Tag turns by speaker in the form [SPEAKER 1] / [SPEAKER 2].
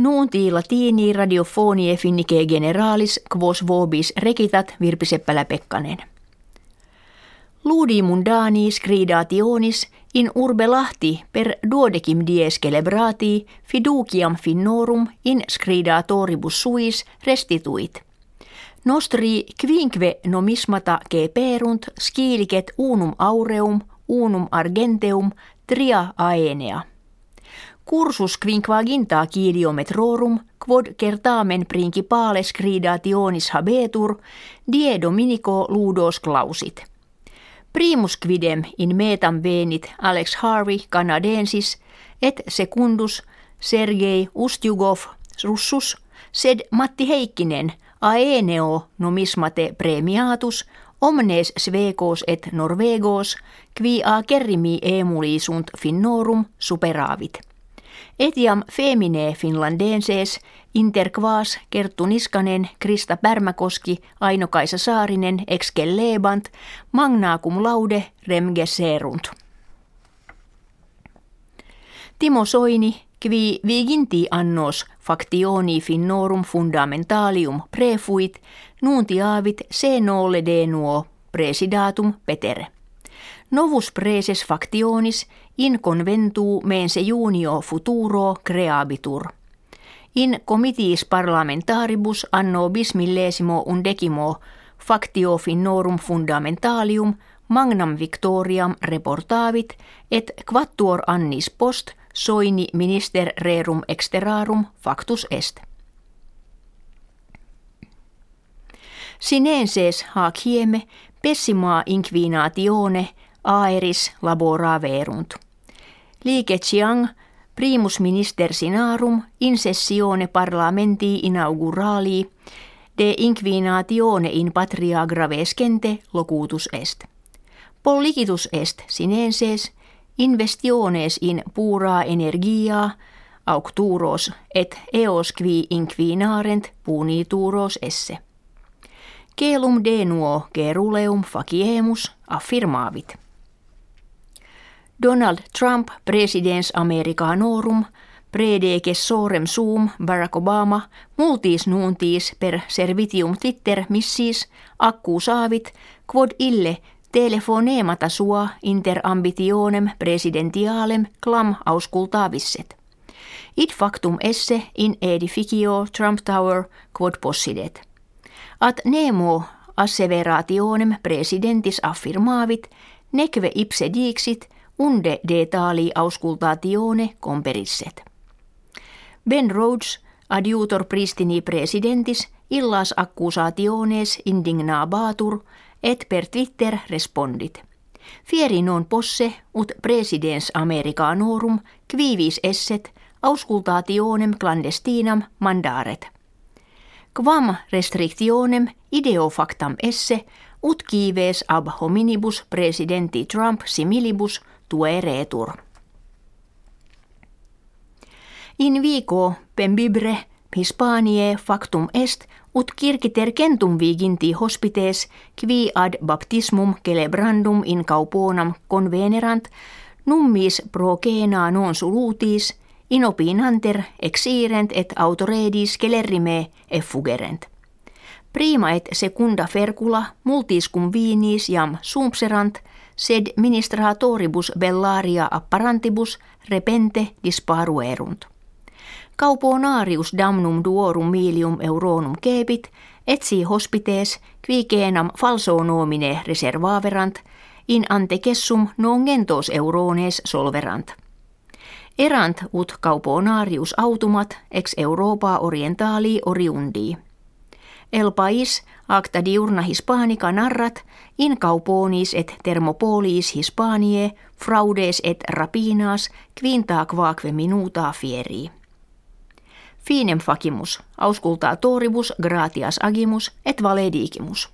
[SPEAKER 1] Nuunti latini radiofonie finnike generalis quos vobis rekitat Virpi Seppälä-Pekkanen. Ludi mundani scridationis in urbe Lahti per duodecim dies celebrati fiduciam finnorum in scridatoribus suis restituit. Nostri quinque nomismata perunt skilicet unum aureum, unum argenteum, tria aenea. Cursus quinquaginta kiliometrorum quod certamen principale scridationis habetur die dominico ludos clausit. Primus quidem in metam venit Alex Harvey canadensis et secundus Sergei Ustjugov russus sed Matti Heikkinen aeneo numismate premiatus omnes svekos et norvegos qui a kerrimi emulisunt finnorum superavit. Etiam femine finlandenses interquas Kerttu Niskanen, Krista Pärmäkoski, Aino-Kaisa Saarinen, excelebant, magna cum laude remge serunt. Timo Soini, qui viginti annos factioni finnorum fundamentalium prefuit, nuntiavit se nolle de nuo presidatum petere. Novus preses factionis in conventu mense junio futuro creabitur. In comitiis parlamentaribus anno bismillesimo undecimo factio finnorum fundamentalium magnam victoriam reportavit et quattuor annis post soini minister rerum exterarum factus est. Sinenses hac hieme pessima inquinatione aeris labora verunt. Liike Chiang primus minister sinarum in sessione parlamenti inaugurali de inquinatione in patria gravescente locutus est. Polligitus est sinenses investiones in pura energia aucturos et eos qui inquinarent punituros esse. Kelum denuo geruleum faciemus affirmavit. Donald Trump presidens Americanorum predeke sorem sum Barack Obama multis nuuntis per servitium titter missis accusaavit quod ille telefoneemata sua inter ambitionem presidentialem clam auscultavisset. Id factum esse in edificio Trump Tower quod possidet. Nemo asseverationem presidentis affirmavit, neque ipse dixit, unde de tali auscultatione comperisset. Ben Rhodes, adiutor pristini presidentis, illas accusationes indignabatur, et per Twitter respondit. Fieri non posse ut presidens Americanorum quivis esset auscultationem clandestinam mandaret. Quam restrictionem ideo factam esse ut kives ab hominibus presidenti Trump similibus tueretur. In vico pembibre Hispanie factum est ut kirkiter kentum viginti hospites qui ad baptismum celebrandum in cauponam convenerant nummis pro non solutis in opinanter exirent et autoredis celerrime effugerent. Prima et secunda fercula multis cum vinis jam sumpserant sed ministratoribus bellaria apparantibus repente disparuerunt. Kauponarius damnum duorum milium euronum kebit, etsi hospites qui falso nomine reservaverant, in antekessum non gentos eurones solverant. Erant ut kauponarius automat ex Europa orientali oriundi. El pais acta diurna hispanica narrat in kauponis et thermopolis hispanie fraudes et rapinas quinta quaque minuta fieri. Finem facimus, auscultaa toribus gratias agimus et valedigimus.